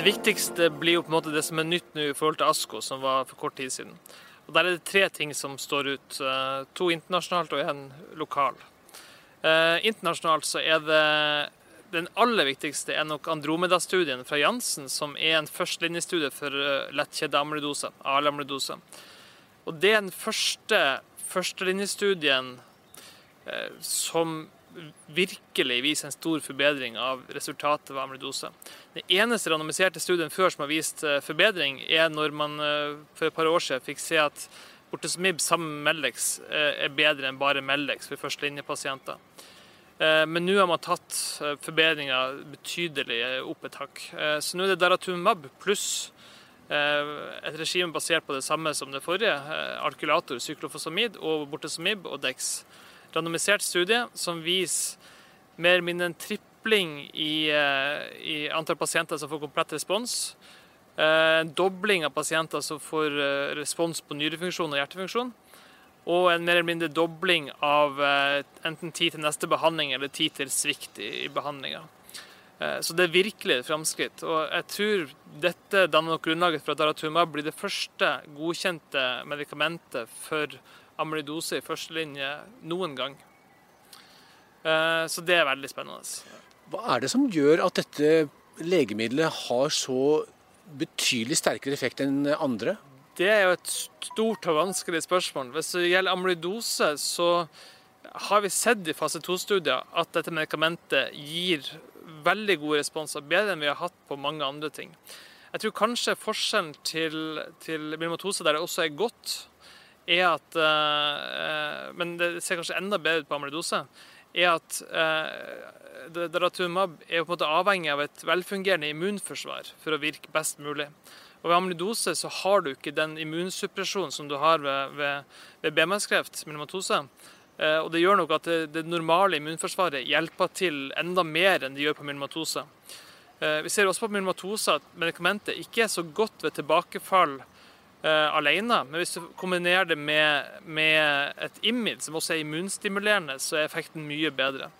Det viktigste blir jo på en måte det som er nytt nå i forhold til ASKO, som var for kort tid siden. Og Der er det tre ting som står ut. eh, To internasjonalt og én lokal. Eh, internasjonalt så er det den aller viktigste er nok Andromeda-studien fra Jansen, som er en førstelinjestudie for lettkjedde lettkjede amyloidose, AL-amyloidose. Og det er den første førstelinjestudien eh, som virkelig viser en stor forbedring av resultatet ved amyloidose. Den eneste randomiserte studien før som har vist eh, forbedring, er når man eh, for et par år siden fikk se at bortezomib sammen med Meldex eh, er bedre enn bare Meldex for førstelinjepasienter. Men nå har man tatt forbedringa betydelig opp et hakk. Så nå er det daratumab pluss et regime basert på det samme som det forrige, alkulator, alkylator, cyklofosfamid og bortezomib og Dex. Randomisert studie som viser mer eller mindre en tripling i, eh, i antall pasienter som får komplett respons. Eh, En dobling av pasienter som får eh, respons på nyrefunksjon og hjertefunksjon. Og en mer eller mindre dobling av enten tid til neste behandling eller tid til svikt i behandlinga. Så det er virkelig et framskritt. Og jeg tror dette danner nok grunnlaget for at daratumab blir det første godkjente medikamentet for amyloidose i førstelinje noen gang. Eh, Så det er veldig spennende. Hva er det som gjør at dette legemiddelet har så betydelig sterkere effekt enn andre? Det er jo et stort og vanskelig spørsmål. Hvis det gjelder amyloidose, så har vi sett i fase 2-studier at dette medikamentet gir veldig gode responser, bedre enn vi har hatt på mange andre ting. Jeg tror kanskje forskjellen til, til der det også er godt, er at eh, Men det ser kanskje enda bedre ut på amyloidose. Er at eh, daratumab er på en måte avhengig av et velfungerende immunforsvar for å virke best mulig. Og Ved amyloidose så har du ikke den immunsuppresjonen som du har ved, ved, ved BMS-kreft, myelomatose. Eh, og det gjør nok at det, det normale immunforsvaret hjelper til enda mer enn det gjør på myelomatose. Eh, vi ser også på myelomatose at medikamentet ikke er så godt ved tilbakefall eh, alene, men hvis du kombinerer det med, med et IMID, som også er immunstimulerende, så er effekten mye bedre.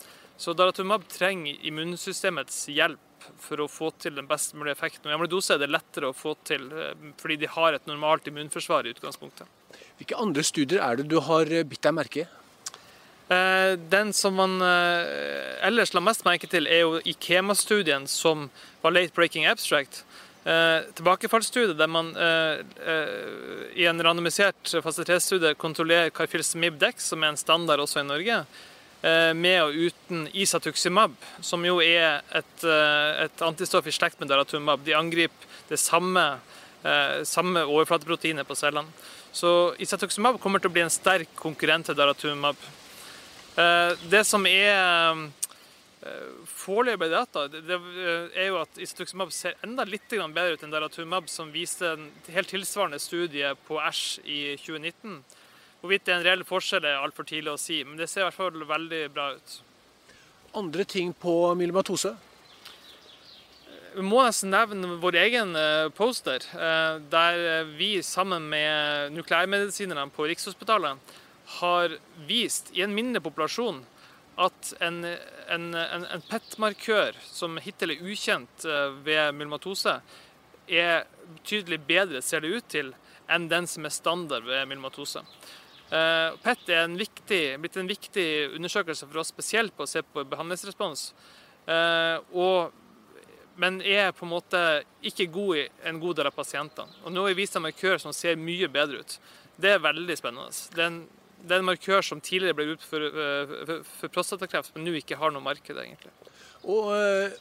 Så daratumab trenger immunsystemets hjelp for å få til den best mulige effekten. Og I amyloidose er det lettere å få til eh, fordi de har et normalt immunforsvar i utgangspunktet. Hvilke andre studier er det du har bitt deg merke i? Eh, Den som man eh, ellers la mest merke til, er jo Ikema-studien som var late breaking abstract. Eh, tilbakefallsstudie der man eh, eh, i en randomisert fase kontrollerer Carfilzomib Dex, som er en standard også i Norge, eh, med og uten Isatuximab, som jo er et, et antistoff i slekt med daratumab. De angriper det samme, samme overflateproteinet på cellene. Så Isatuximab kommer til å bli en sterk konkurrent til daratumab. Det som er eh, foreløpig data, det det er jo at Isatuximab ser enda litt bedre ut enn daratumab, som viste en helt tilsvarende studie på Æsj i 2019. Hvorvidt det er en reell forskjell er altfor tidlig å si, men det ser i hvert fall veldig bra ut. Andre ting på myelomatose? Vi må nesten nevne vår egen eh, poster, eh, der vi sammen med nukleærmedisinerne på Rikshospitalet har vist i en mindre populasjon at en, en, en, en PET-markør som hittil er ukjent eh, ved myelomatose, er betydelig bedre, ser det ut til, enn den som er standard ved myelomatose. Eh, PET er viktig, blitt en viktig undersøkelse for oss, spesielt på å se på behandlingsrespons. Eh, og men er på en måte ikke god i en god del av pasientene. Og nå har vi vist en markør som ser mye bedre ut. Det er veldig spennende. Det er en, det er en markør som tidligere ble brukt for, for, for prostatakreft, men nå ikke har noe marked, egentlig. Og eh,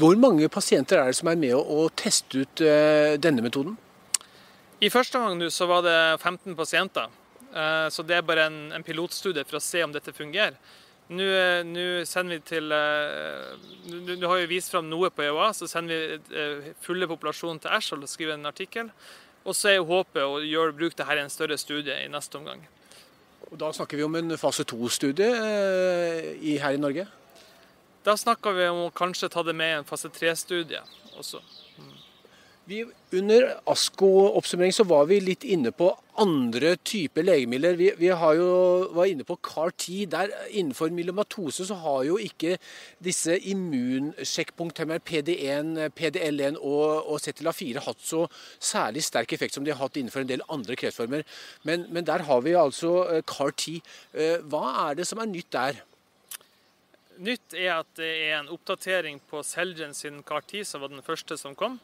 hvor mange pasienter er det som er med å, å teste ut eh, denne metoden? I første omgang så var det 15 pasienter. Eh, så det er bare en, en pilotstudie for å se om dette fungerer. Nå, nå sender vi til eh, nå har vi vist fram noe på EOA, så sender vi eh, fulle populasjonen til Æsj og skriver en artikkel. Og så er håpet å gjøre bruk det her i en større studie i neste omgang. Og da snakker vi om en fase to-studie eh, her i Norge? Da snakker vi om å kanskje ta det med i en fase 3-studie også. Vi, under ASKO-oppsummering så var vi litt inne på andre typer legemidler. Vi, vi jo, var inne på CAR-10. Der Innenfor myelomatose så har jo ikke disse immunsjekkpunkthemmerne PD1, PDL1 og, og CTLA4 hatt så særlig sterk effekt som de har hatt innenfor en del andre kreftformer. Men, men der har vi altså eh, CAR-10. Eh, hva er det som er nytt der? Nytt er at det er en oppdatering på Celgen sin CAR-10, som var den første som kom.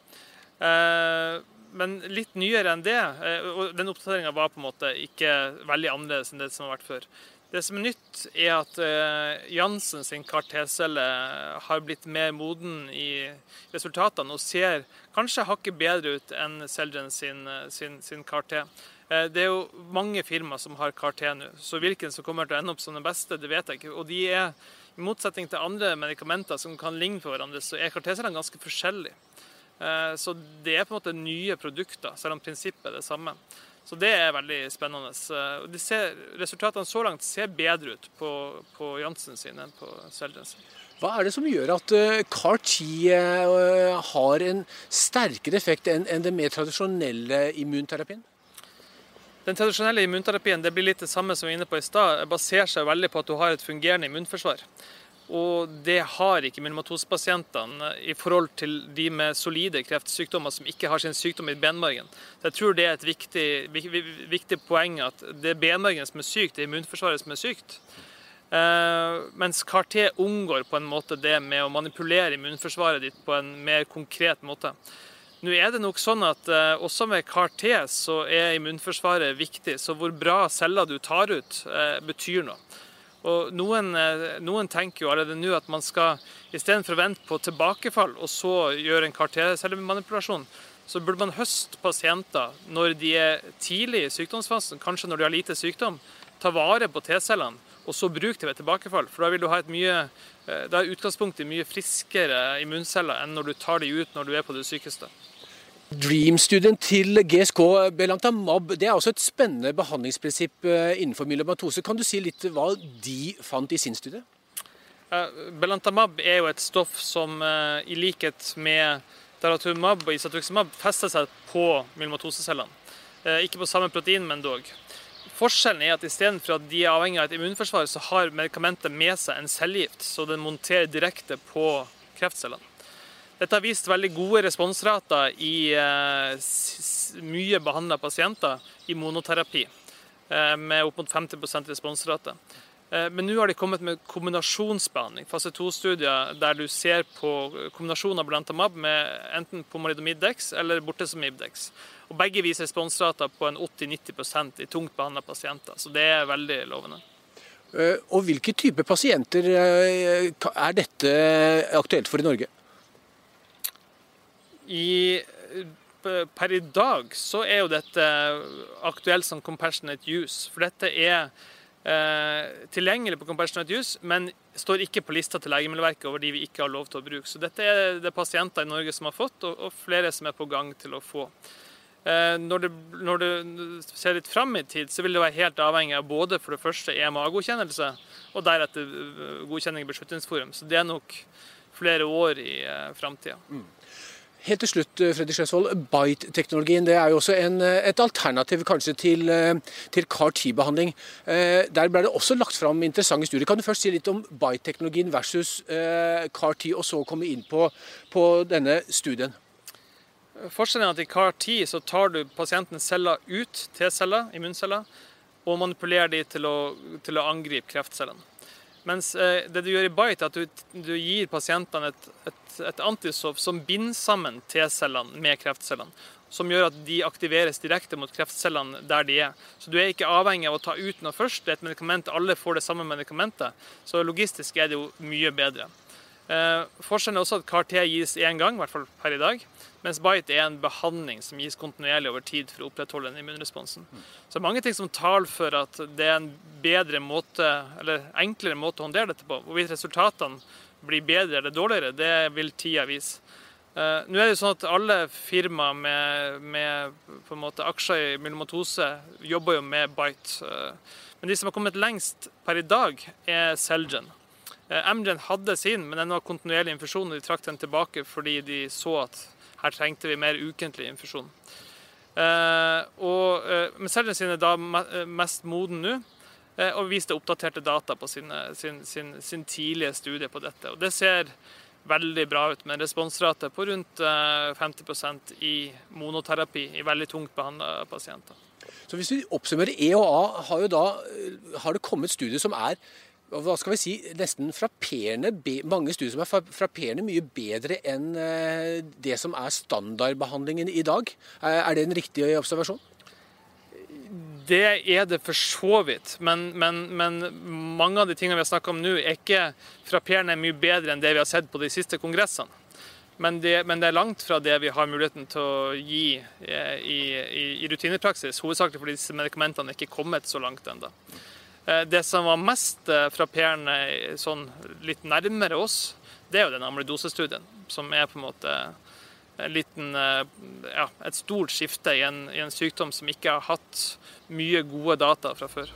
Eh, men litt nyere enn det. Eh, og Den oppdateringa var på en måte ikke veldig annerledes enn det som har vært før. Det som er nytt, er at uh, Jansen sin CAR-T-celle har blitt mer moden i resultatene og ser kanskje hakket bedre ut enn Celgen sin, sin, sin CAR-T. Uh, det er jo mange firmaer som har CAR-T nå, så hvilken som kommer til å ende opp som den beste, det vet jeg ikke. Og de er, i motsetning til andre medikamenter som kan ligne på hverandre, så er CAR-T-cellene ganske forskjellige. Eh, så det er på en måte nye produkter, selv om prinsippet er det samme. Så det er veldig spennende. Eh, de ser, resultatene så langt ser bedre ut på, på Jansen sin enn på Celgen sin. Hva er det som gjør at eh, CAR-10 har en sterkere effekt enn den mer tradisjonelle immunterapien? Den tradisjonelle immunterapien det blir litt det samme som vi var inne på i stad, baserer seg veldig på at du har et fungerende immunforsvar. Og det har ikke myelomatosepasientene i forhold til de med solide kreftsykdommer som ikke har sin sykdom i benmargen. Så jeg tror det er et viktig, viktig poeng at det er benmargen som er sykt, det er immunforsvaret som er sykt. Uh, mens CAR-T unngår på en måte det med å manipulere immunforsvaret ditt på en mer konkret måte. Nå er det nok sånn at uh, også med CAR-T så er immunforsvaret viktig, så hvor bra celler du tar ut, uh, betyr noe. Og noen, eh, noen, tenker jo allerede nå at man skal istedenfor å vente på tilbakefall og så gjøre en kartelcellemanipulasjon, så burde man høste pasienter når de er tidlig i sykdomsfasen, kanskje når de har lite sykdom. Ta vare på T-cellene, og så bruke det ved tilbakefall. For da vil du ha et mye, eh, da er utgangspunktet mye friskere immunceller enn når du tar de ut når du er på det sykeste. Dream-studien til GSK Belantamab det er også et spennende behandlingsprinsipp eh, innenfor myelomatose. Kan du si litt hva de fant i sin studie? Belantamab er jo et stoff som eh, i likhet med daratumab og isatuximab fester seg på myelomatosecellene. Eh, ikke på samme protein, men dog. Forskjellen er at istedenfor at de er avhengig av et immunforsvar, så har medikamentet med seg en cellegift, så den monterer direkte på kreftcellene. Dette har vist veldig gode responsrater i eh, mye behandla pasienter i monoterapi, eh, med opp mot 50 responsrate. Eh, men nå har de kommet med kombinasjonsbehandling, fase 2-studier, der du ser på kombinasjon av blantamab med enten pomalidomid-dex eller bortesomib-dex. Og Begge viser responsrater på en 80-90% i tungt behandla pasienter, så det er veldig lovende. Og Hvilke type pasienter er dette aktuelt for i Norge? I, per i dag så er jo dette aktuelt som compassionate use. For dette er eh, tilgjengelig på compassionate use, men står ikke på lista til Legemiddelverket over de vi ikke har lov til å bruke. Så dette er det pasienter i Norge som har fått, og, og flere som er på gang til å få. Eh, når, du, når du, ser litt fram i tid, så vil det være helt avhengig av både for det første EMA-godkjennelse, og deretter eh, godkjenning i Beslutningsforum. Så det er nok flere år i eh, framtida. Mm. Helt til slutt, eh, Fredrik Slesvold. Bite-teknologien det er jo også en, eh, et alternativ kanskje til, eh, til CAR-10-behandling. Der ble det også lagt fram interessante studier. Kan du først si litt om Bite-teknologien versus CAR-10, og så komme inn på, på denne studien? Forskjellen er at i CAR-10 så tar du pasientens celler ut, T-celler, immunceller, og manipulerer de til å, til å angripe kreftcellene. Mens eh, det du gjør i Bite, er at du, du gir pasientene et, et, et antistoff som binder sammen T-cellene med kreftcellene. Som gjør at de aktiveres direkte mot kreftcellene der de er. Så du er ikke avhengig av å ta ut noe først. Det er et medikament, alle får det samme medikamentet. Så logistisk er det jo mye bedre. Eh, forskjellen er også at CAR-T gis én gang, i hvert fall per i dag. Mens Bite er en behandling som gis kontinuerlig over tid for å opprettholde den immunresponsen. Så det er mange ting som taler for at det er en bedre måte, eller enklere måte å håndtere dette på. Hvorvidt resultatene blir bedre eller dårligere, det vil tida vise. Uh, nå er det jo sånn at Alle firmaer med, med måte aksjer i myelomatose jobber jo med Bite. Uh, men de som har kommet lengst per i dag, er Celgen. Uh, Amgen hadde sin, men den var kontinuerlig infusjon, og de trakk den tilbake fordi de så at her trengte vi mer ukentlig infusjon. Eh, og, eh, men cellene sine er da mest moden nå, eh, og viste oppdaterte data på sine, sin, sin, sin, tidlige studie på dette. Og det ser veldig bra ut, med responsrate på rundt 50% i monoterapi i veldig tungt behandla pasienter. Så Hvis vi oppsummerer E har, jo da, har det kommet studier som er hva skal vi si, nesten frapperende, mange studier som er frapperende mye bedre enn eh, det som er standardbehandlingen i dag. Er det en riktig observasjon? Det er det for så vidt, men, men, men mange av de tingene vi har snakka om nå, er ikke frapperende mye bedre enn det vi har sett på de siste kongressene. Men det, men det, er langt fra det vi har muligheten til å gi eh, i, i, i rutinepraksis. Hovedsakelig fordi disse medikamentene er ikke kommet så langt ennå. Eh, det som var mest eh, frapperende sånn litt nærmere oss, det er jo den amyloidosestudien, som er på en måte en liten, eh, ja, et stort skifte i en, i en, sykdom som ikke har hatt mye gode data fra før.